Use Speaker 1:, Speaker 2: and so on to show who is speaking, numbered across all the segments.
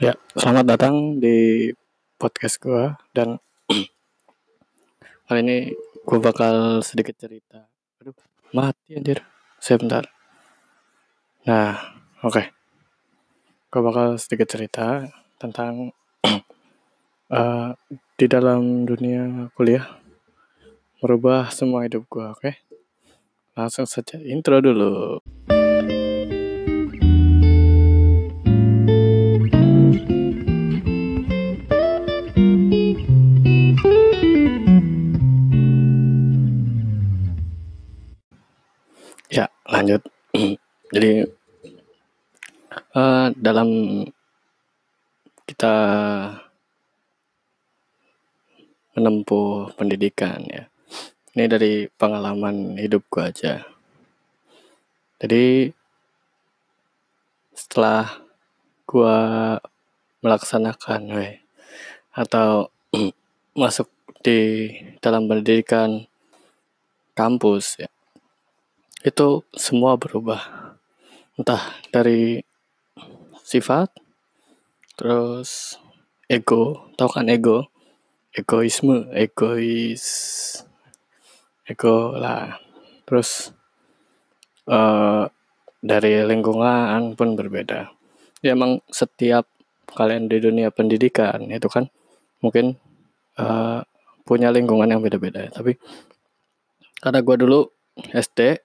Speaker 1: Ya, selamat datang di podcast gue dan kali ini gue bakal sedikit cerita. Aduh, mati anjir. Sebentar. Nah, oke. Okay. Gue bakal sedikit cerita tentang uh, di dalam dunia kuliah merubah semua hidup gue, oke? Okay? Langsung saja intro dulu. Lanjut. Jadi uh, dalam kita menempuh pendidikan ya ini dari pengalaman hidup gua aja. Jadi setelah gua melaksanakan we, atau masuk di dalam pendidikan kampus ya itu semua berubah. Entah dari sifat terus ego. Tau kan ego? Egoisme egois ego lah. Terus uh, dari lingkungan pun berbeda. Ya emang setiap kalian di dunia pendidikan itu kan mungkin uh, punya lingkungan yang beda-beda. Tapi karena gue dulu SD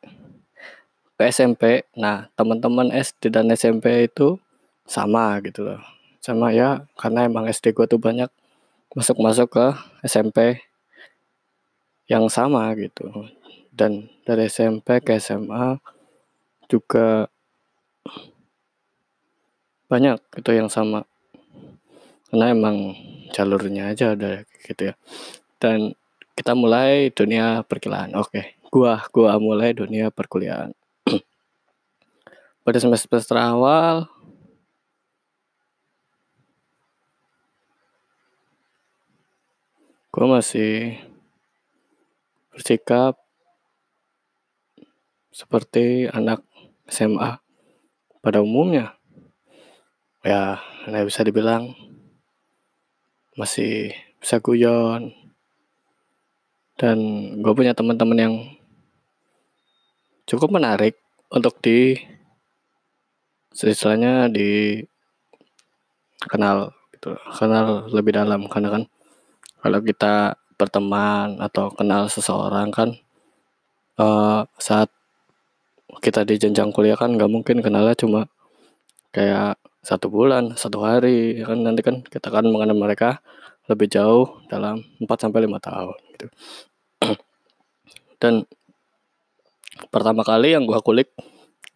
Speaker 1: ke SMP. Nah, teman-teman SD dan SMP itu sama gitu loh. Sama ya, karena emang SD gue tuh banyak masuk-masuk ke SMP yang sama gitu. Dan dari SMP ke SMA juga banyak itu yang sama. Karena emang jalurnya aja udah gitu ya. Dan kita mulai dunia perkuliahan. Oke, gua gua mulai dunia perkuliahan pada semester awal gue masih bersikap seperti anak SMA pada umumnya. Ya nggak bisa dibilang masih bisa guyon. Dan gue punya teman-teman yang cukup menarik untuk di istilahnya di kenal gitu kenal lebih dalam karena kan kalau kita berteman atau kenal seseorang kan uh, saat kita di jenjang kuliah kan nggak mungkin kenalnya cuma kayak satu bulan satu hari ya kan? Nanti kan kita kan mengenal mereka lebih jauh dalam 4 sampai lima tahun gitu. Dan pertama kali yang gua kulik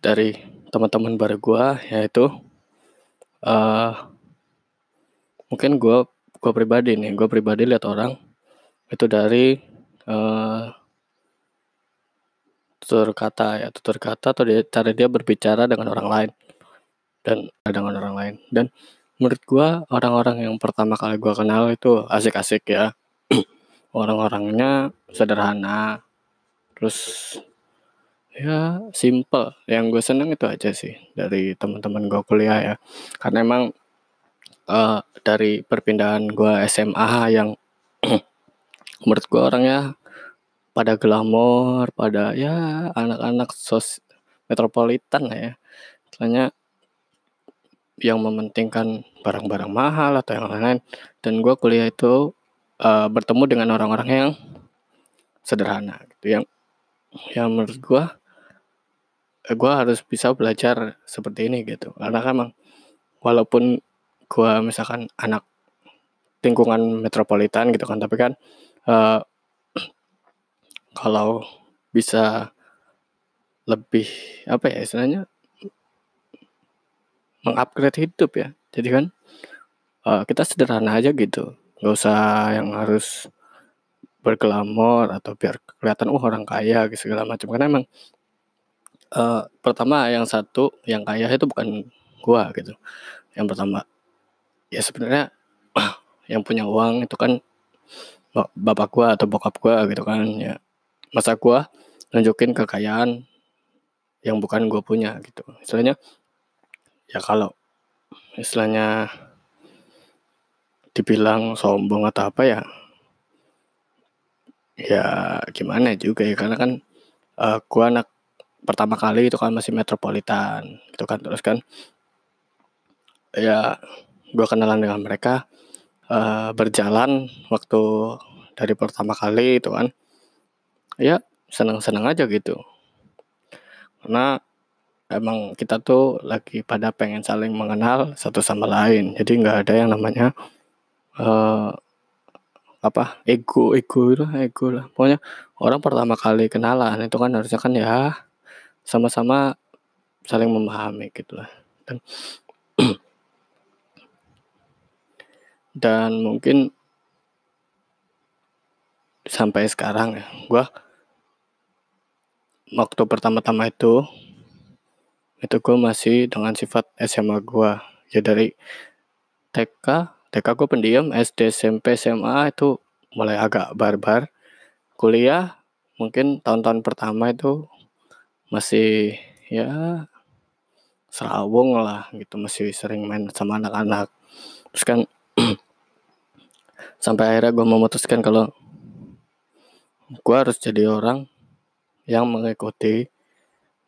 Speaker 1: dari teman-teman baru gue yaitu uh, mungkin gue gue pribadi nih gue pribadi lihat orang itu dari uh, tutur kata ya tutur kata atau dia, cara dia berbicara dengan orang lain dan dengan orang lain. Dan menurut gue orang-orang yang pertama kali gue kenal itu asik-asik ya. Orang-orangnya sederhana terus ya simple. Yang gue seneng itu aja sih dari teman-teman gue kuliah ya. Karena emang uh, dari perpindahan gue SMA yang menurut gue orangnya pada glamor pada ya anak-anak sos metropolitan lah ya. Soalnya yang mementingkan barang-barang mahal atau yang lain-lain. Dan gue kuliah itu uh, bertemu dengan orang-orang yang sederhana gitu. Yang yang menurut gue gue harus bisa belajar seperti ini gitu. Karena kan emang walaupun gue misalkan anak lingkungan metropolitan gitu kan tapi kan uh, kalau bisa lebih apa ya istilahnya mengupgrade hidup ya. Jadi kan uh, kita sederhana aja gitu. Nggak usah yang harus berglamor atau biar kelihatan oh orang kaya gitu segala macam. Karena emang uh, pertama yang satu, yang kaya itu bukan gua gitu. Yang pertama, ya sebenarnya yang punya uang itu kan bapak gua atau bokap gua gitu kan ya. Masa gua nunjukin kekayaan yang bukan gua punya gitu. Istilahnya ya kalau istilahnya dibilang sombong atau apa ya ya gimana juga ya karena kan uh, gua anak pertama kali itu kan masih metropolitan gitu kan. Terus kan ya gua kenalan dengan mereka uh, berjalan waktu dari pertama kali itu kan. Ya senang-senang aja gitu. Karena emang kita tuh lagi pada pengen saling mengenal satu sama lain. Jadi nggak ada yang namanya uh, apa ego ego itu ego lah. Pokoknya orang pertama kali kenalan itu kan harusnya kan ya sama-sama saling memahami gitu lah. Dan dan mungkin sampai sekarang ya gue waktu pertama-tama itu itu gue masih dengan sifat SMA gue ya dari TK TK gue pendiam SD SMP SMA itu mulai agak barbar. Kuliah mungkin tahun-tahun pertama itu masih ya serawung lah gitu masih sering main sama anak-anak. Terus kan sampai akhirnya gue memutuskan kalau gue harus jadi orang yang mengikuti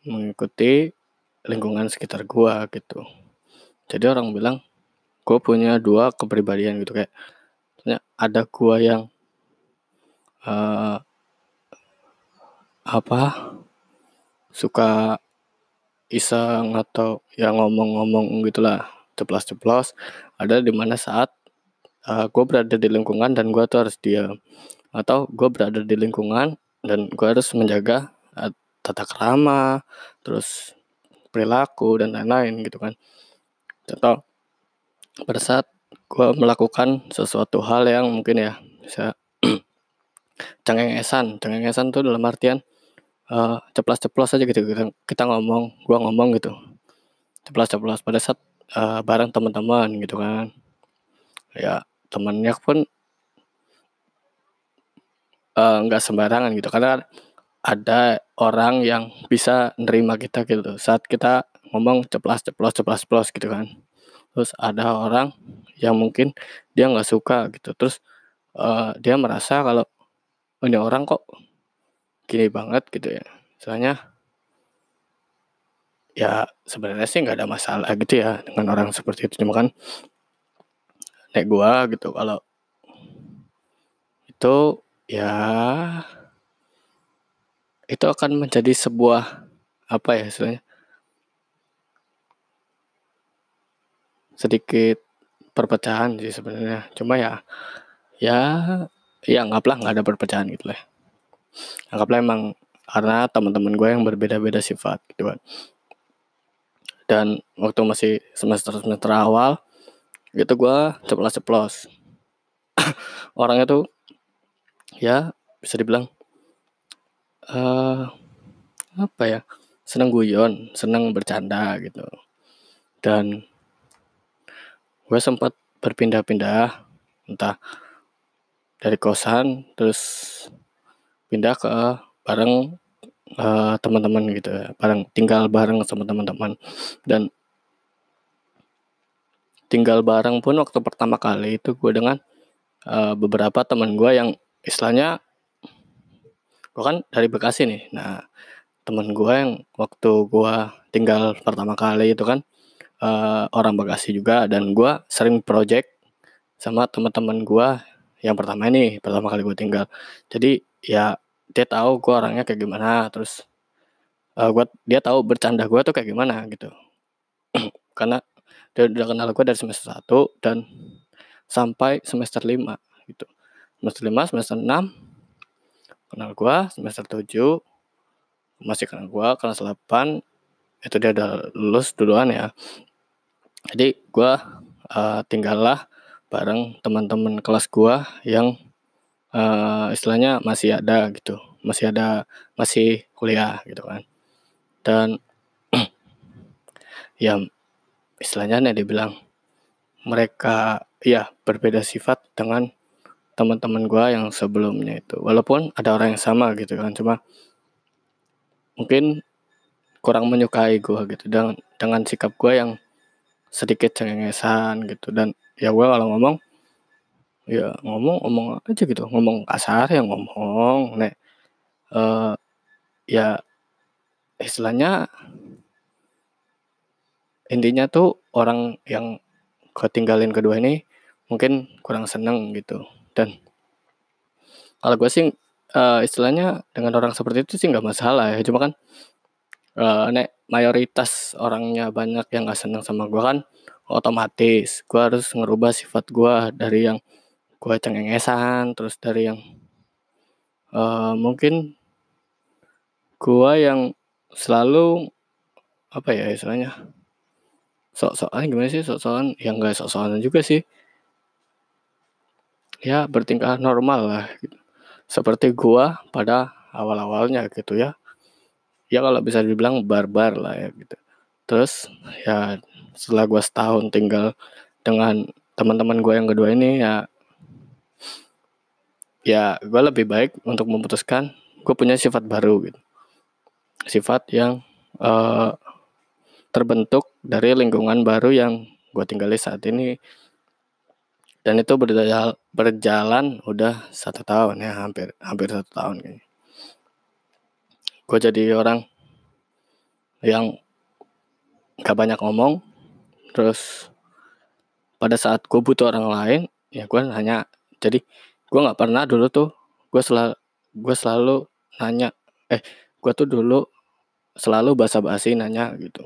Speaker 1: mengikuti lingkungan sekitar gue gitu. Jadi orang bilang gue punya dua kepribadian gitu kayak ada gue yang uh, apa suka iseng atau ya ngomong-ngomong gitulah ceplos-ceplos. Ada di mana saat uh, gue berada di lingkungan dan gue tuh harus diam. Atau gue berada di lingkungan dan gue harus menjaga uh, tata krama terus perilaku dan lain-lain gitu kan. Contoh pada saat gue melakukan sesuatu hal yang mungkin ya bisa cengengesan cengengesan tuh dalam artian uh, ceplas-ceplos aja gitu kita, kita ngomong gue ngomong gitu. Ceplas-ceplos pada saat uh, bareng teman-teman gitu kan. Ya temennya pun eh, nggak uh, sembarangan gitu karena ada orang yang bisa nerima kita gitu. Saat kita ngomong ceplas ceplos ceplas ceplos gitu kan. Terus ada orang yang mungkin dia nggak suka gitu. Terus uh, dia merasa kalau oh, ini orang kok gini banget gitu ya. Soalnya ya sebenarnya sih nggak ada masalah gitu ya dengan orang seperti itu. Cuma kan naik gua gitu kalau itu ya itu akan menjadi sebuah apa ya istilahnya sedikit perpecahan sih sebenarnya. Cuma ya ya ya anggaplah nggak ada perpecahan gitu lah anggaplah emang karena teman-teman gue yang berbeda-beda sifat gitu kan. Dan waktu masih semester semester awal gitu gue ceplos ceplos orangnya tuh ya bisa dibilang uh, apa ya senang guyon senang bercanda gitu. Dan gue sempat berpindah-pindah entah dari kosan terus pindah ke bareng uh, teman-teman gitu ya. Bareng tinggal bareng sama teman-teman. Dan tinggal bareng pun waktu pertama kali itu gue dengan uh, beberapa teman gue yang istilahnya gue kan dari Bekasi nih. Nah teman gue yang waktu gue tinggal pertama kali itu kan uh, orang Bekasi juga. Dan gue sering project sama teman-teman gue yang pertama ini pertama kali gue tinggal. Jadi ya dia tahu gue orangnya kayak gimana terus uh, gua dia tahu bercanda gue tuh kayak gimana gitu. Karena dia udah kenal gue dari semester 1 dan sampai semester 5 gitu. Semester 5 semester 6 kenal gue semester 7 masih kenal gue kelas 8 itu dia udah lulus duluan ya. Jadi gue uh, tinggallah bareng teman-teman kelas gue yang uh, istilahnya masih ada gitu. Masih ada masih kuliah gitu kan. Dan ya istilahnya nih dibilang mereka ya berbeda sifat dengan teman-teman gue yang sebelumnya itu. Walaupun ada orang yang sama gitu kan cuma mungkin kurang menyukai gue gitu. Dengan dengan sikap gue yang sedikit cengengesan gitu. Dan ya gue kalau ngomong ya ngomong ngomong aja gitu. Ngomong kasar ya ngomong nek uh, ya istilahnya intinya tuh orang yang ketinggalin kedua ini mungkin kurang seneng gitu. Dan kalau gue sih uh, istilahnya dengan orang seperti itu sih nggak masalah ya. Cuma kan uh, nek mayoritas orangnya banyak yang nggak seneng sama gue kan otomatis gue harus ngerubah sifat gue dari yang gue cengengesan terus dari yang uh, mungkin gue yang selalu apa ya istilahnya sok-sokan gimana sih sok-sokan? Yang enggak sok-sokan juga sih. Ya bertingkah normal lah gitu. seperti gua pada awal-awalnya gitu ya. Ya kalau bisa dibilang barbar lah ya gitu. Terus ya setelah gua setahun tinggal dengan teman-teman gue yang kedua ini ya ya gue lebih baik untuk memutuskan gue punya sifat baru gitu. Sifat yang uh, terbentuk dari lingkungan baru yang gue tinggali saat ini. Dan itu berjalan, berjalan udah satu tahun ya hampir hampir satu tahun kayaknya. Gue jadi orang yang gak banyak ngomong terus pada saat gue butuh orang lain ya gue nanya jadi gue nggak pernah dulu tuh. Gue selalu gue selalu nanya eh gue tuh dulu selalu basa-basi nanya gitu.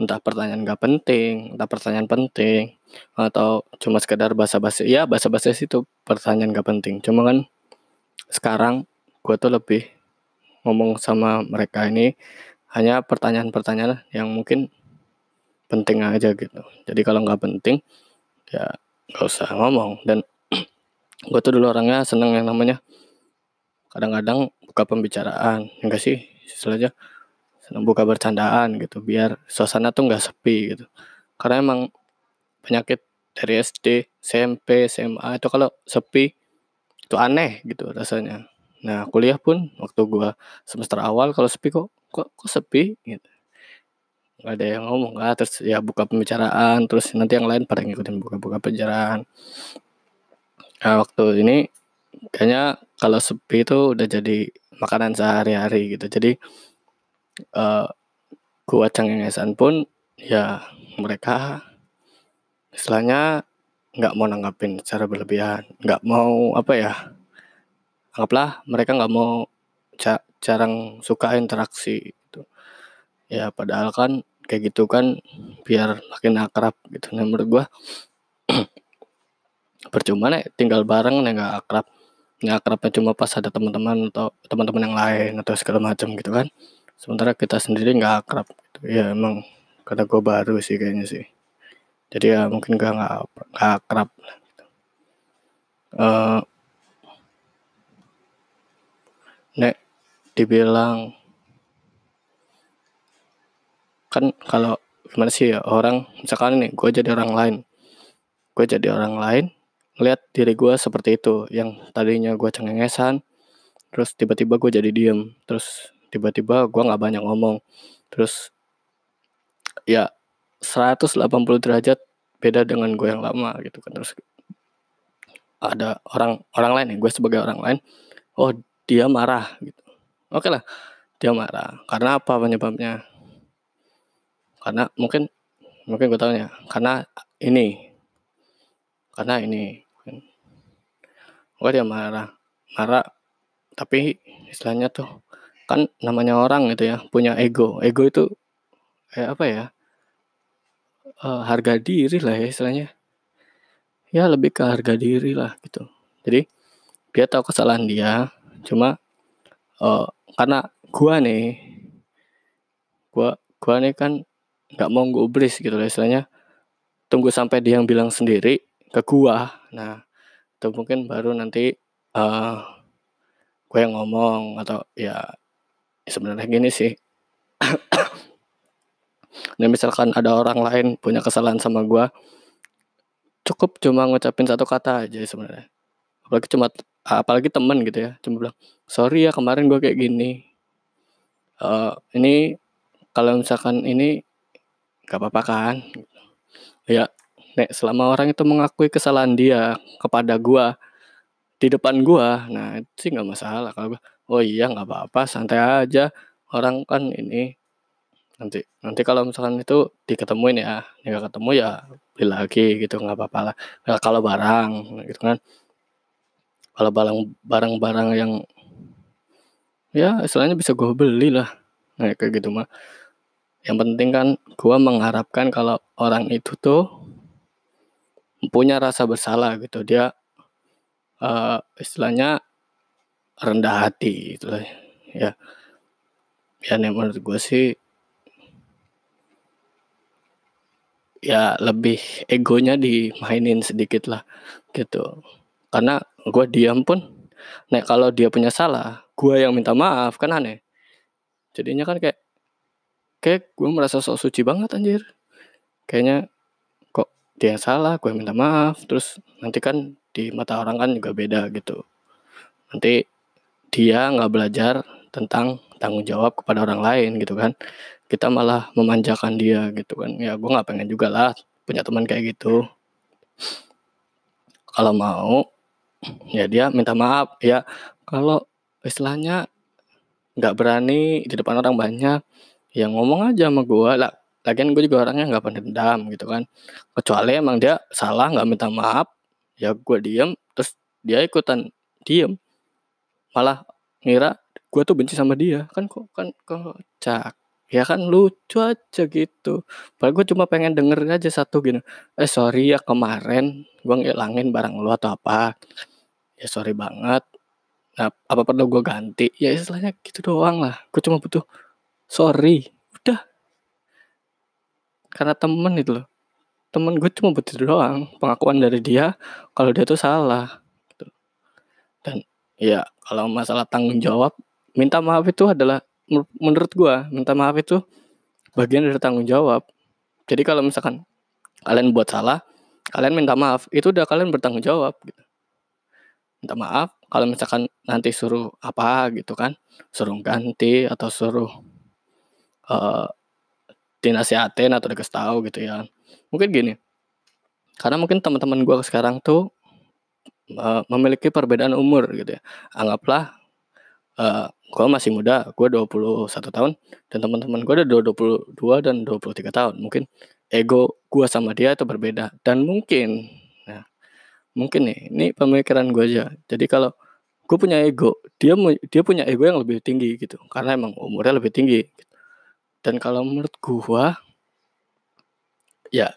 Speaker 1: Entah pertanyaan gak penting entah pertanyaan penting atau cuma sekedar basa-basi. Ya basa-basi itu pertanyaan gak penting. Cuma kan sekarang gue tuh lebih ngomong sama mereka ini hanya pertanyaan-pertanyaan yang mungkin penting aja gitu. Jadi kalau nggak penting ya nggak usah ngomong. Dan gue tuh dulu orangnya seneng yang namanya kadang-kadang buka pembicaraan enggak sih? Istilahnya seneng buka bercandaan gitu biar suasana tuh nggak sepi gitu. Karena emang penyakit dari SD SMP SMA itu kalau sepi itu aneh gitu rasanya. Nah kuliah pun waktu gue semester awal kalau sepi kok kok kok sepi gitu. Nggak ada yang ngomong lah terus ya buka pembicaraan terus nanti yang lain pada ngikutin buka-buka pembicaraan Nah, waktu ini kayaknya kalau sepi itu udah jadi makanan sehari-hari gitu. Jadi uh, gua cengengesan pun ya mereka istilahnya nggak mau nanggapin secara berlebihan, nggak mau apa ya? Anggaplah mereka nggak mau ca jarang suka interaksi gitu. Ya padahal kan kayak gitu kan biar makin akrab gitu. Nah menurut gua percuma nih tinggal bareng nih nggak akrab. Nggak akrabnya cuma pas ada teman-teman atau teman-teman yang lain atau segala macam gitu kan. Sementara kita sendiri nggak akrab gitu. ya emang karena gue baru sih kayaknya sih. Jadi ya mungkin gak nggak nggak akrab gitu. uh, nek dibilang kan kalau gimana sih ya orang misalkan nih gue jadi orang lain. Gue jadi orang lain lihat diri gue seperti itu yang tadinya gue cengengesan terus tiba-tiba gue jadi diem terus tiba-tiba gue nggak banyak ngomong terus ya 180 derajat beda dengan gue yang lama gitu kan. Terus ada orang orang lain nih gue sebagai orang lain oh dia marah gitu. Oke lah dia marah. Karena apa penyebabnya? Karena mungkin mungkin gue tahu ya karena ini karena ini gue dia marah marah tapi istilahnya tuh kan namanya orang gitu ya punya ego. Ego itu kayak apa ya uh, harga diri lah ya istilahnya. Ya lebih ke harga diri lah gitu. Jadi dia tahu kesalahan dia cuma uh, karena gua nih gua gua nih kan nggak mau gubris gitu lah istilahnya. Tunggu sampai dia yang bilang sendiri ke gua. Nah itu mungkin baru nanti uh, gue yang ngomong atau ya sebenarnya gini sih. Dan misalkan ada orang lain punya kesalahan sama gue cukup cuma ngucapin satu kata aja sebenarnya. Apalagi cuma apalagi temen gitu ya cuma bilang sorry ya kemarin gue kayak gini. Uh, ini kalau misalkan ini gak apa-apa kan? Ya nek selama orang itu mengakui kesalahan dia kepada gua di depan gua nah itu sih nggak masalah kalau gua oh iya nggak apa-apa santai aja. Orang kan ini nanti nanti kalau misalkan itu diketemuin ya nggak ketemu ya beli lagi gitu nggak apa-apa lah. Nah, kalau barang gitu kan. Kalau barang barang-barang yang ya istilahnya bisa gue beli lah nah kayak gitu mah. Yang penting kan gue mengharapkan kalau orang itu tuh punya rasa bersalah gitu. Dia uh, istilahnya rendah hati gitu lah ya. Ya nih menurut gue sih ya lebih egonya dimainin sedikit lah gitu. Karena gue diam pun nah kalau dia punya salah gue yang minta maaf kan aneh. Jadinya kan kayak kayak gue merasa sok suci banget anjir. Kayaknya dia yang salah gue minta maaf. Terus nanti kan di mata orang kan juga beda gitu. Nanti dia nggak belajar tentang tanggung jawab kepada orang lain gitu kan. Kita malah memanjakan dia gitu kan. Ya gue nggak pengen juga lah punya teman kayak gitu. Kalau mau ya dia minta maaf. Ya kalau istilahnya nggak berani di depan orang banyak ya ngomong aja sama gue lah lagian gue juga orangnya nggak pendendam gitu kan. Kecuali emang dia salah nggak minta maaf ya gue diem terus dia ikutan diem. Malah ngira gue tuh benci sama dia. Kan kok kan kocak. Ya kan lucu aja gitu. Padahal gue cuma pengen denger aja satu gini. Eh sorry ya kemarin gue ngilangin barang lu atau apa. Ya sorry banget. Nah apa perlu gue ganti? Ya istilahnya gitu doang lah. Gue cuma butuh sorry karena temen itu loh. Temen gue cuma butuh doang pengakuan dari dia kalau dia tuh salah gitu. dan ya kalau masalah tanggung jawab minta maaf itu adalah menurut gue minta maaf itu bagian dari tanggung jawab. Jadi kalau misalkan kalian buat salah kalian minta maaf itu udah kalian bertanggung jawab gitu. Minta maaf kalau misalkan nanti suruh apa gitu kan. Suruh ganti atau suruh uh, dinasihatin atau dikasih tahu gitu ya mungkin gini karena mungkin teman-teman gue sekarang tuh uh, memiliki perbedaan umur gitu ya anggaplah uh, gue masih muda, gue 21 tahun dan teman-teman gue ada 22 dan 23 tahun. Mungkin ego gue sama dia itu berbeda dan mungkin nah, mungkin nih, ini pemikiran gue aja. Jadi kalau gue punya ego, dia dia punya ego yang lebih tinggi gitu karena emang umurnya lebih tinggi. Gitu. Dan kalau menurut gue ya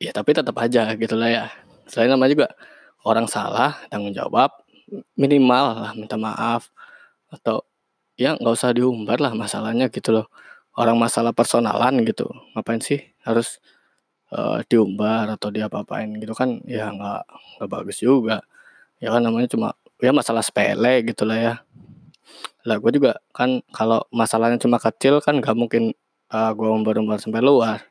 Speaker 1: ya tapi tetap aja gitu lah ya. Selain namanya juga orang salah tanggung jawab minimal lah minta maaf atau ya nggak usah diumbar lah masalahnya gitu loh. Orang masalah personalan gitu ngapain sih harus uh, diumbar atau diapa-apain gitu kan? Ya nggak nggak bagus juga. Ya kan namanya cuma ya masalah sepele gitu lah ya lah gue juga kan kalau masalahnya cuma kecil kan nggak mungkin uh, gue umbar-umbar sampai luar.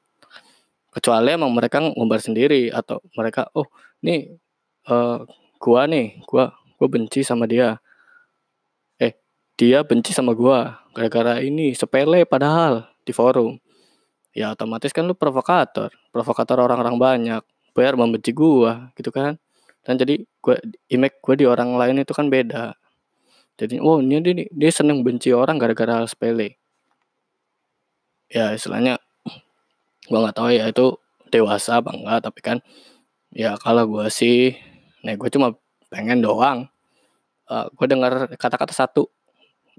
Speaker 1: Kecuali emang mereka ngumbar sendiri atau mereka oh nih uh, gua nih gua gue benci sama dia. Eh dia benci sama gue gara-gara ini sepele padahal di forum. Ya otomatis kan lu provokator provokator orang-orang banyak biar membenci gue gitu kan. Dan jadi gue image gue di orang lain itu kan beda jadi oh ini dia, dia seneng benci orang gara-gara sepele. Ya istilahnya gue nggak tahu ya itu dewasa apa enggak tapi kan ya kalau gue sih nah gue cuma pengen doang. Uh, gue dengar kata-kata satu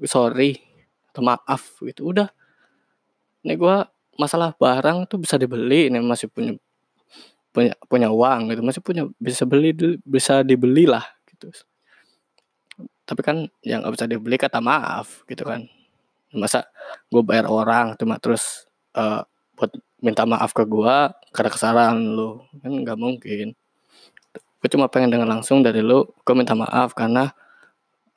Speaker 1: sorry atau maaf gitu udah. Ini gue masalah barang tuh bisa dibeli ini masih punya punya punya uang gitu masih punya bisa beli bisa dibeli lah gitu tapi kan yang nggak bisa dibeli kata maaf gitu kan. Masa gue bayar orang cuma terus uh, buat minta maaf ke gue karena kesalahan lu. Kan nggak mungkin. Gue cuma pengen dengar langsung dari lu gue minta maaf karena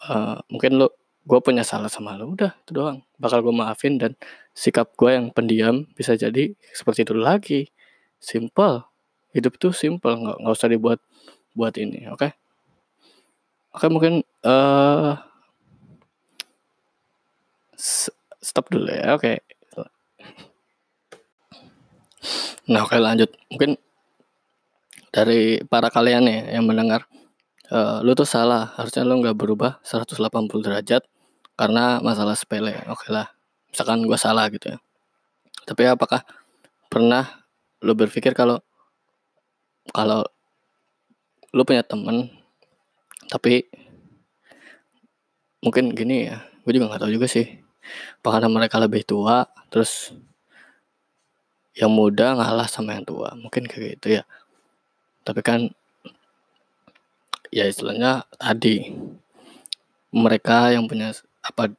Speaker 1: uh, mungkin lu gue punya salah sama lu udah itu doang. Bakal gue maafin dan sikap gue yang pendiam bisa jadi seperti itu lagi. Simple. Hidup tuh simple nggak nggak usah dibuat buat ini oke? Okay? oke okay, mungkin uh, stop dulu ya oke okay. Nah, oke lanjut. Mungkin dari para kalian nih yang mendengar, uh, lu tuh salah, harusnya lu nggak berubah 180 derajat karena masalah sepele. Oke lah, misalkan gue salah gitu ya. Tapi apakah pernah lu berpikir kalau kalau lu punya temen tapi mungkin gini ya, gue juga nggak tahu juga sih. Apakah mereka lebih tua, terus yang muda ngalah sama yang tua? Mungkin kayak gitu ya. Tapi kan ya istilahnya tadi mereka yang punya apa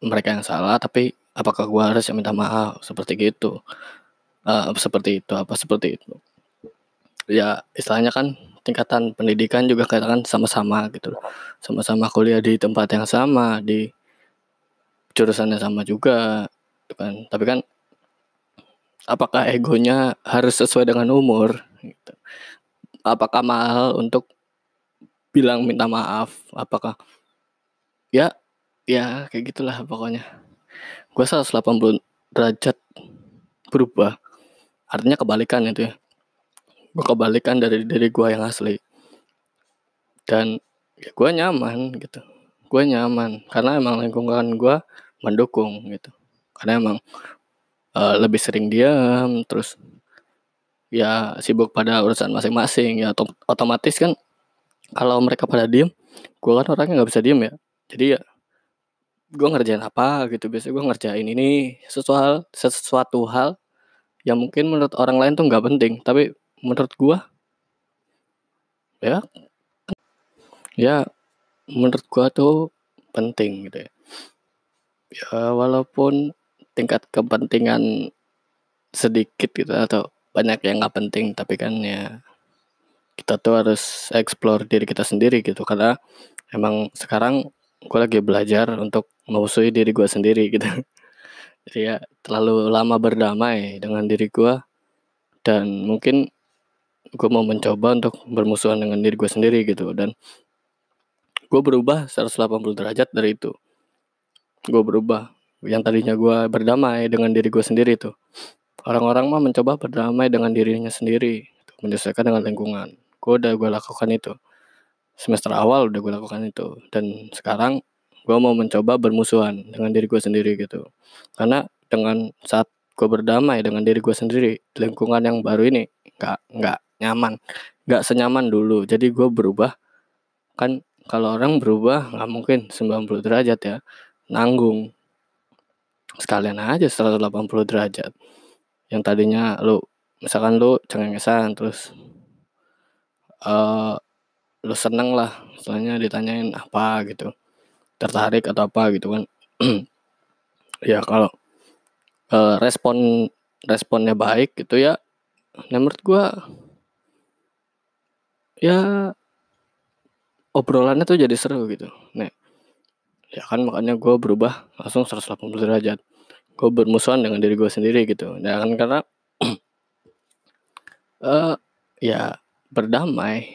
Speaker 1: mereka yang salah tapi apakah gua harus minta maaf? Seperti gitu. Uh, seperti itu apa seperti itu. Ya istilahnya kan tingkatan pendidikan juga kan sama-sama gitu sama-sama kuliah di tempat yang sama di jurusannya sama juga gitu kan. Tapi kan apakah egonya harus sesuai dengan umur gitu. apakah mahal untuk bilang minta maaf? Apakah ya ya kayak gitulah pokoknya. Gue 180 derajat berubah. Artinya kebalikan itu ya kebalikan dari diri gue yang asli. Dan ya gue nyaman gitu. Gue nyaman karena emang lingkungan gue mendukung gitu. Karena emang uh, lebih sering diam terus ya sibuk pada urusan masing-masing. Ya otomatis kan kalau mereka pada diem gue kan orangnya nggak bisa diem ya. Jadi ya gue ngerjain apa gitu. Biasanya gue ngerjain ini sesuatu sesuatu hal yang mungkin menurut orang lain tuh nggak penting. Tapi menurut gue ya ya menurut gue tuh penting gitu ya. Ya walaupun tingkat kepentingan sedikit gitu atau banyak yang nggak penting tapi kan ya kita tuh harus explore diri kita sendiri gitu. Karena emang sekarang gue lagi belajar untuk memusuhi diri gue sendiri gitu. Jadi ya terlalu lama berdamai dengan diri gue dan mungkin gue mau mencoba untuk bermusuhan dengan diri gue sendiri gitu dan gue berubah 180 derajat dari itu. Gue berubah. Yang tadinya gue berdamai dengan diri gue sendiri tuh. Orang-orang mah mencoba berdamai dengan dirinya sendiri menyesuaikan dengan lingkungan. Gue udah gue lakukan itu. Semester awal udah gue lakukan itu. Dan sekarang gue mau mencoba bermusuhan dengan diri gue sendiri gitu. Karena dengan saat gue berdamai dengan diri gue sendiri lingkungan yang baru ini nggak nggak nyaman. Nggak senyaman dulu. Jadi gue berubah. Kan kalau orang berubah nggak mungkin 90 derajat ya. Nanggung. Sekalian aja 180 derajat. Yang tadinya lu misalkan lu cengengesan terus uh, lu seneng lah. Misalnya ditanyain apa gitu. Tertarik atau apa gitu kan. Ya kalau uh, respon responnya baik gitu ya. Menurut gua ya obrolannya tuh jadi seru gitu. Nih ya kan makanya gue berubah langsung 180 derajat. Gue bermusuhan dengan diri gue sendiri gitu. Dan kan karena uh, ya berdamai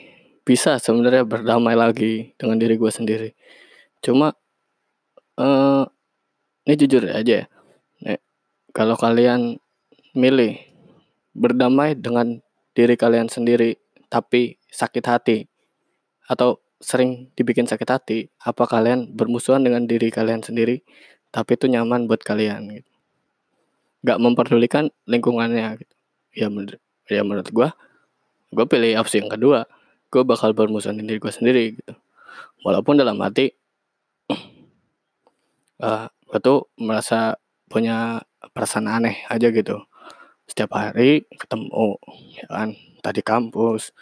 Speaker 1: bisa sebenarnya berdamai lagi dengan diri gue sendiri. Cuma uh, ini jujur aja ya. Nih, kalau kalian milih berdamai dengan diri kalian sendiri tapi sakit hati atau sering dibikin sakit hati, apa kalian bermusuhan dengan diri kalian sendiri, tapi itu nyaman buat kalian gitu. Gak memperdulikan lingkungannya gitu. Ya menurut ya menurut gue, gue pilih opsi yang kedua. Gue bakal bermusuhan dengan diri gue sendiri gitu. Walaupun dalam hati, uh, eh, gue tuh merasa punya perasaan aneh aja gitu. Setiap hari ketemu, ya kan, tadi kampus,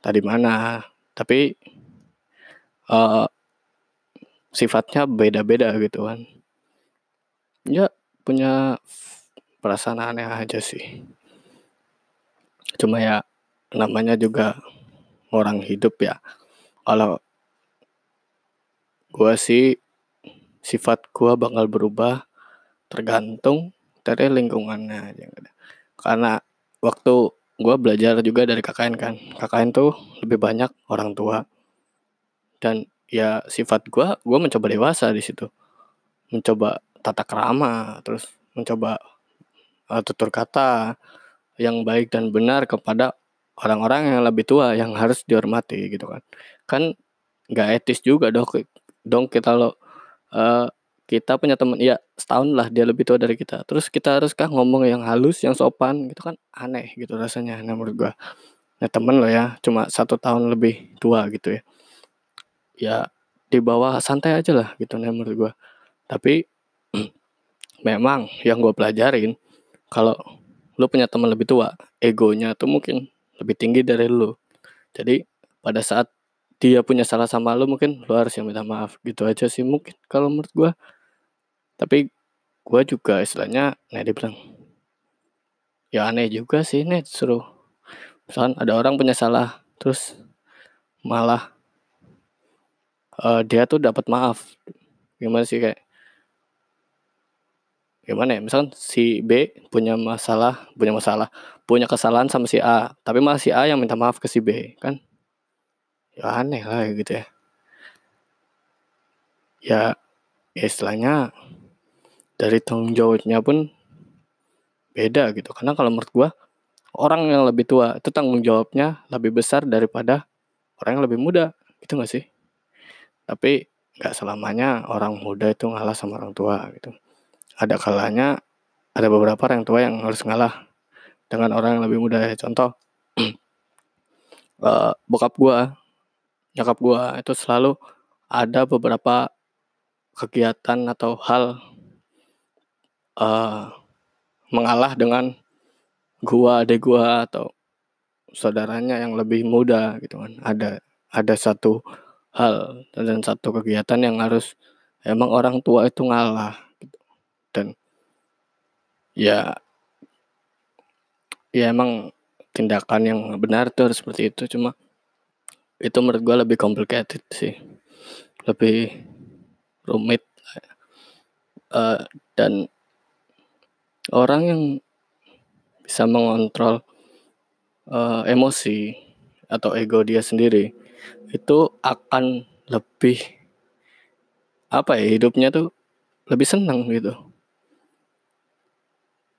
Speaker 1: tadi mana, tapi uh, sifatnya beda-beda gitu kan. Ya punya perasaan aneh aja sih. Cuma ya namanya juga orang hidup ya. Kalau gua sih sifat gua bakal berubah tergantung dari lingkungannya aja. Karena waktu gua belajar juga dari KKN kan. KKN tuh lebih banyak orang tua. Dan ya sifat gue gue mencoba dewasa di situ. Mencoba tata kerama terus mencoba uh, tutur kata yang baik dan benar kepada orang-orang yang lebih tua yang harus dihormati gitu kan. Kan nggak etis juga dong dong kita lo uh, kita punya teman ya setahun lah dia lebih tua dari kita. Terus kita haruskah ngomong yang halus yang sopan gitu kan? Aneh gitu rasanya nah menurut gua. Nah temen lo ya cuma satu tahun lebih tua gitu ya. Ya di bawah santai aja lah gitu nah menurut gua. Tapi memang yang gue pelajarin kalau lu punya teman lebih tua egonya tuh mungkin lebih tinggi dari lu. Jadi pada saat dia punya salah sama lu mungkin lu harus yang minta maaf gitu aja sih mungkin kalau menurut gue tapi gue juga istilahnya nah dia bilang ya aneh juga sih nih suruh misalkan ada orang punya salah terus malah uh, dia tuh dapat maaf. Gimana sih kayak gimana ya? Misalkan si B punya masalah punya masalah punya kesalahan sama si A tapi malah si A yang minta maaf ke si B kan? Ya aneh lah gitu ya. Ya, ya istilahnya dari tanggung jawabnya pun beda gitu. Karena kalau menurut gua orang yang lebih tua itu tanggung jawabnya lebih besar daripada orang yang lebih muda gitu gak sih? Tapi nggak selamanya orang muda itu ngalah sama orang tua gitu. Ada kalanya ada beberapa orang tua yang harus ngalah dengan orang yang lebih muda. Contoh uh, bokap gua nyokap gua itu selalu ada beberapa kegiatan atau hal uh, mengalah dengan gua adik gua atau saudaranya yang lebih muda gitu kan. Ada ada satu hal dan satu kegiatan yang harus emang orang tua itu ngalah dan ya ya emang tindakan yang benar tuh harus seperti itu. Cuma itu menurut gue lebih complicated sih. Lebih rumit uh, dan orang yang bisa mengontrol uh, emosi atau ego dia sendiri itu akan lebih apa ya hidupnya tuh lebih senang gitu.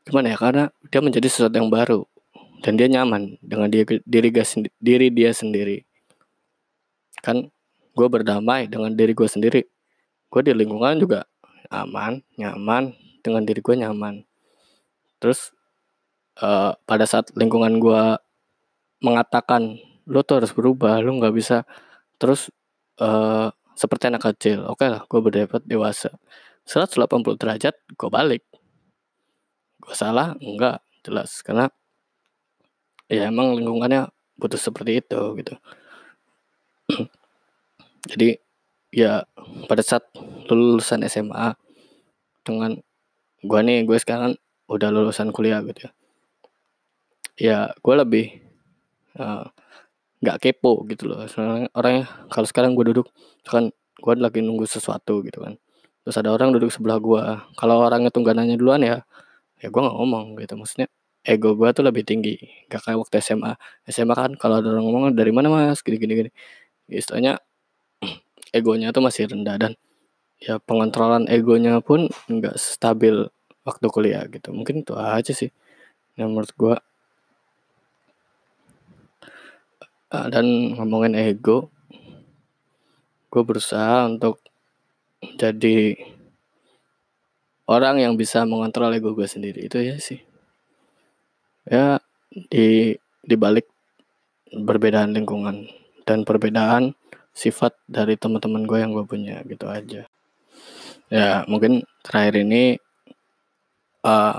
Speaker 1: Gimana ya karena dia menjadi sesuatu yang baru dan dia nyaman dengan dia diri diri dia sendiri. Kan gue berdamai dengan diri gue sendiri gue di lingkungan juga aman nyaman dengan diri gue nyaman terus uh, pada saat lingkungan gue mengatakan lo tuh harus berubah lo nggak bisa terus uh, seperti anak kecil oke okay lah gue berdebat dewasa. 180 derajat gue balik. Gue salah? Enggak jelas. Karena ya emang lingkungannya butuh seperti itu gitu. Jadi ya pada saat lulusan SMA dengan gue nih gue sekarang udah lulusan kuliah gitu ya. Ya gue lebih eh, nggak uh, kepo gitu loh. Soalnya orangnya kalau sekarang gue duduk kan gue lagi nunggu sesuatu gitu kan. Terus ada orang duduk sebelah gue kalau orangnya tuh nanya duluan ya ya gue nggak ngomong gitu. Maksudnya ego gue tuh lebih tinggi. Gak kayak waktu SMA SMA kan kalau ada orang ngomong dari mana mas? Gini gini gini. Istilahnya egonya tuh masih rendah dan ya pengontrolan egonya pun nggak stabil waktu kuliah gitu. Mungkin itu aja sih yang menurut gue ah, dan ngomongin ego gue berusaha untuk jadi orang yang bisa mengontrol ego gue sendiri. Itu ya sih. Ya di di balik perbedaan lingkungan dan perbedaan sifat dari teman-teman gue yang gue punya gitu aja. Ya mungkin terakhir ini uh,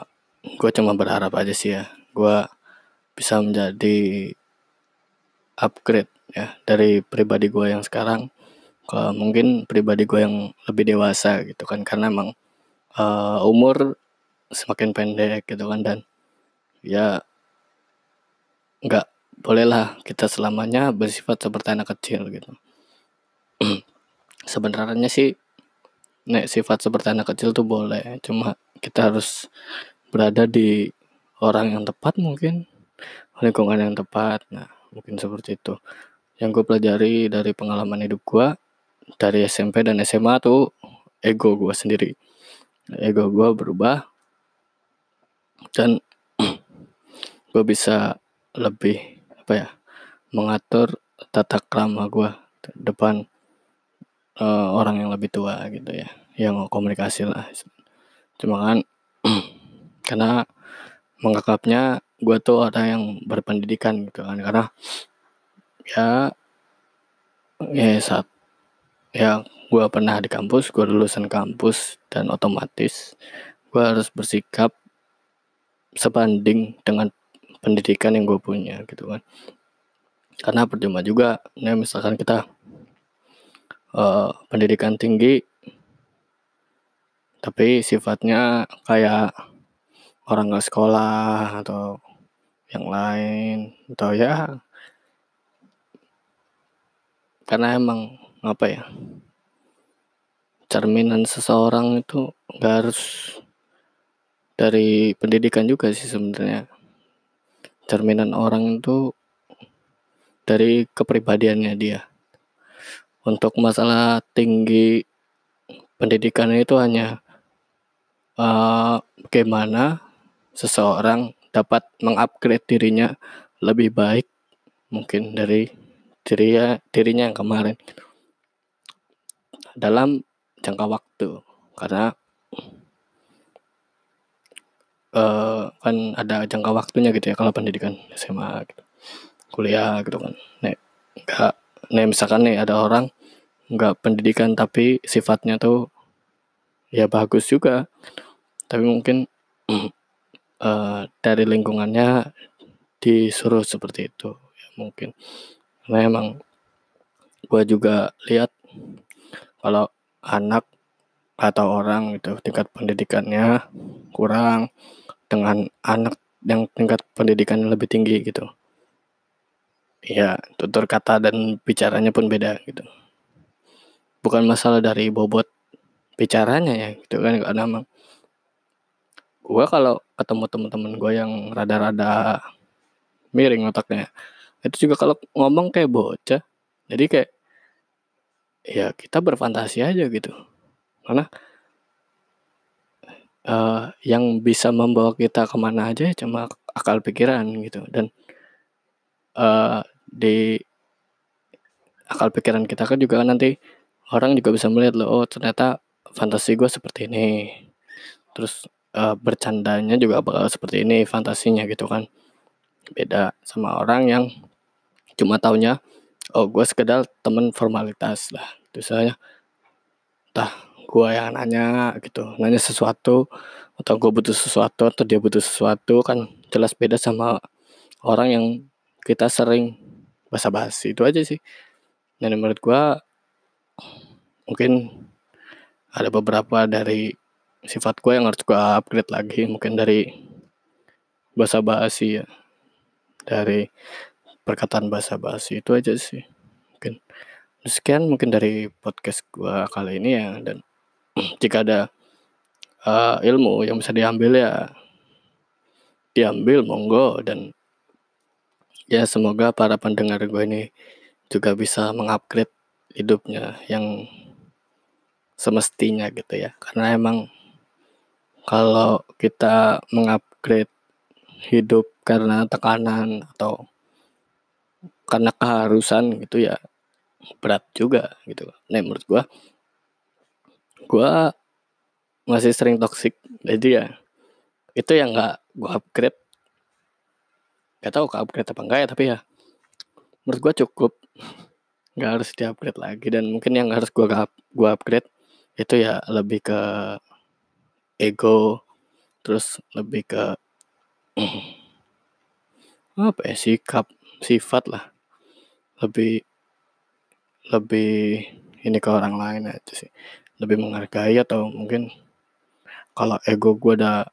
Speaker 1: gue cuma berharap aja sih ya. Gue bisa menjadi upgrade ya dari pribadi gue yang sekarang. Ke mungkin pribadi gue yang lebih dewasa gitu kan. Karena emang uh, umur semakin pendek gitu kan. Dan ya nggak bolehlah kita selamanya bersifat seperti anak kecil gitu. Sebenarnya sih nek sifat seperti anak kecil tuh boleh. Cuma kita harus berada di orang yang tepat mungkin lingkungan yang tepat. Nah mungkin seperti itu. Yang gue pelajari dari pengalaman hidup gue dari SMP dan SMA tuh ego gue sendiri. Ego gue berubah dan gue bisa lebih apa ya mengatur tata krama gue depan uh, orang yang lebih tua gitu ya yang komunikasi lah cuma kan karena menganggapnya gue tuh orang yang berpendidikan gitu kan. Karena ya ya saat ya gue pernah di kampus gue lulusan kampus dan otomatis gue harus bersikap sebanding dengan pendidikan yang gue punya gitu kan. Karena percuma juga nih misalkan kita uh, pendidikan tinggi tapi sifatnya kayak orang nggak sekolah atau yang lain atau ya karena emang apa ya cerminan seseorang itu nggak harus dari pendidikan juga sih sebenarnya. Cerminan orang itu dari kepribadiannya dia. Untuk masalah tinggi pendidikan itu hanya uh, bagaimana seseorang dapat mengupgrade dirinya lebih baik mungkin dari dirinya dirinya yang kemarin dalam jangka waktu karena uh, kan ada jangka waktunya gitu ya kalau pendidikan SMA gitu. kuliah gitu kan nek enggak nek misalkan nih ada orang nggak pendidikan tapi sifatnya tuh ya bagus juga tapi mungkin uh, dari lingkungannya disuruh seperti itu ya mungkin. Karena emang gue juga lihat kalau anak atau orang itu tingkat pendidikannya kurang dengan anak yang tingkat pendidikan lebih tinggi gitu. Ya tutur kata dan bicaranya pun beda gitu. Bukan masalah dari bobot bicaranya ya gitu kan karena emang gue kalau ketemu temen-temen gue yang rada-rada miring otaknya itu juga kalau ngomong kayak bocah jadi kayak ya kita berfantasi aja gitu. Karena uh, yang bisa membawa kita ke mana aja cuma akal pikiran gitu. Dan uh, di akal pikiran kita kan juga nanti orang juga bisa melihat loh oh ternyata fantasi gue seperti ini. Terus uh, bercandanya juga bakal seperti ini fantasinya gitu kan. Beda sama orang yang cuma taunya oh gue sekedar temen formalitas lah itu saya entah gue yang nanya gitu nanya sesuatu atau gue butuh sesuatu atau dia butuh sesuatu kan jelas beda sama orang yang kita sering basa-basi. Itu aja sih. Dan menurut gue mungkin ada beberapa dari sifat gue yang harus gue upgrade lagi mungkin dari bahasa basi ya. Dari perkataan bahasa basi itu aja sih. Mungkin sekian mungkin dari podcast gue kali ini ya dan jika ada uh, ilmu yang bisa diambil ya diambil monggo. Dan ya semoga para pendengar gue ini juga bisa mengupgrade hidupnya yang semestinya gitu ya. Karena emang kalau kita mengupgrade hidup karena tekanan atau karena keharusan gitu ya berat juga gitu. Nah menurut gua gua masih sering toxic. Jadi ya itu yang nggak gua upgrade. Gak tahu ke upgrade apa enggak ya tapi ya menurut gua cukup. Nggak harus di upgrade lagi dan mungkin yang harus gua gua upgrade itu ya lebih ke ego terus lebih ke apa ya sikap sifat lah. Lebih lebih ini ke orang lain aja sih. Lebih menghargai atau mungkin kalau ego gue udah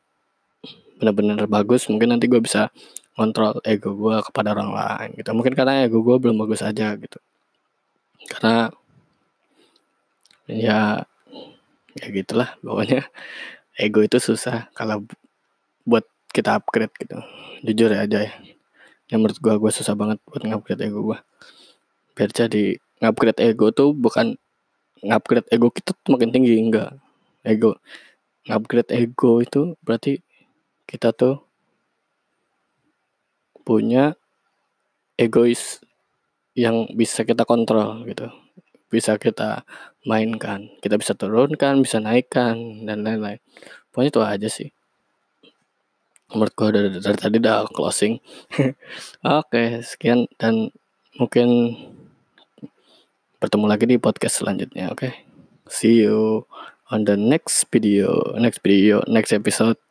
Speaker 1: benar-benar bagus mungkin nanti gue bisa kontrol ego gue kepada orang lain gitu. Mungkin karena ego gue belum bagus aja gitu. Karena ya ya gitulah pokoknya ego itu susah kalau buat kita upgrade gitu. Jujur ya aja ya yang menurut gua gua susah banget buat ngupgrade ego gua. Biar jadi ngupgrade ego tuh bukan ngupgrade ego kita tuh makin tinggi enggak. Ego ngupgrade ego itu berarti kita tuh punya egois yang bisa kita kontrol gitu bisa kita mainkan. Kita bisa turunkan bisa naikkan dan lain-lain. Pokoknya itu aja sih. Menurut gue dari, dari tadi udah closing. Oke sekian dan mungkin bertemu lagi di podcast selanjutnya oke? See you on the next video next video next episode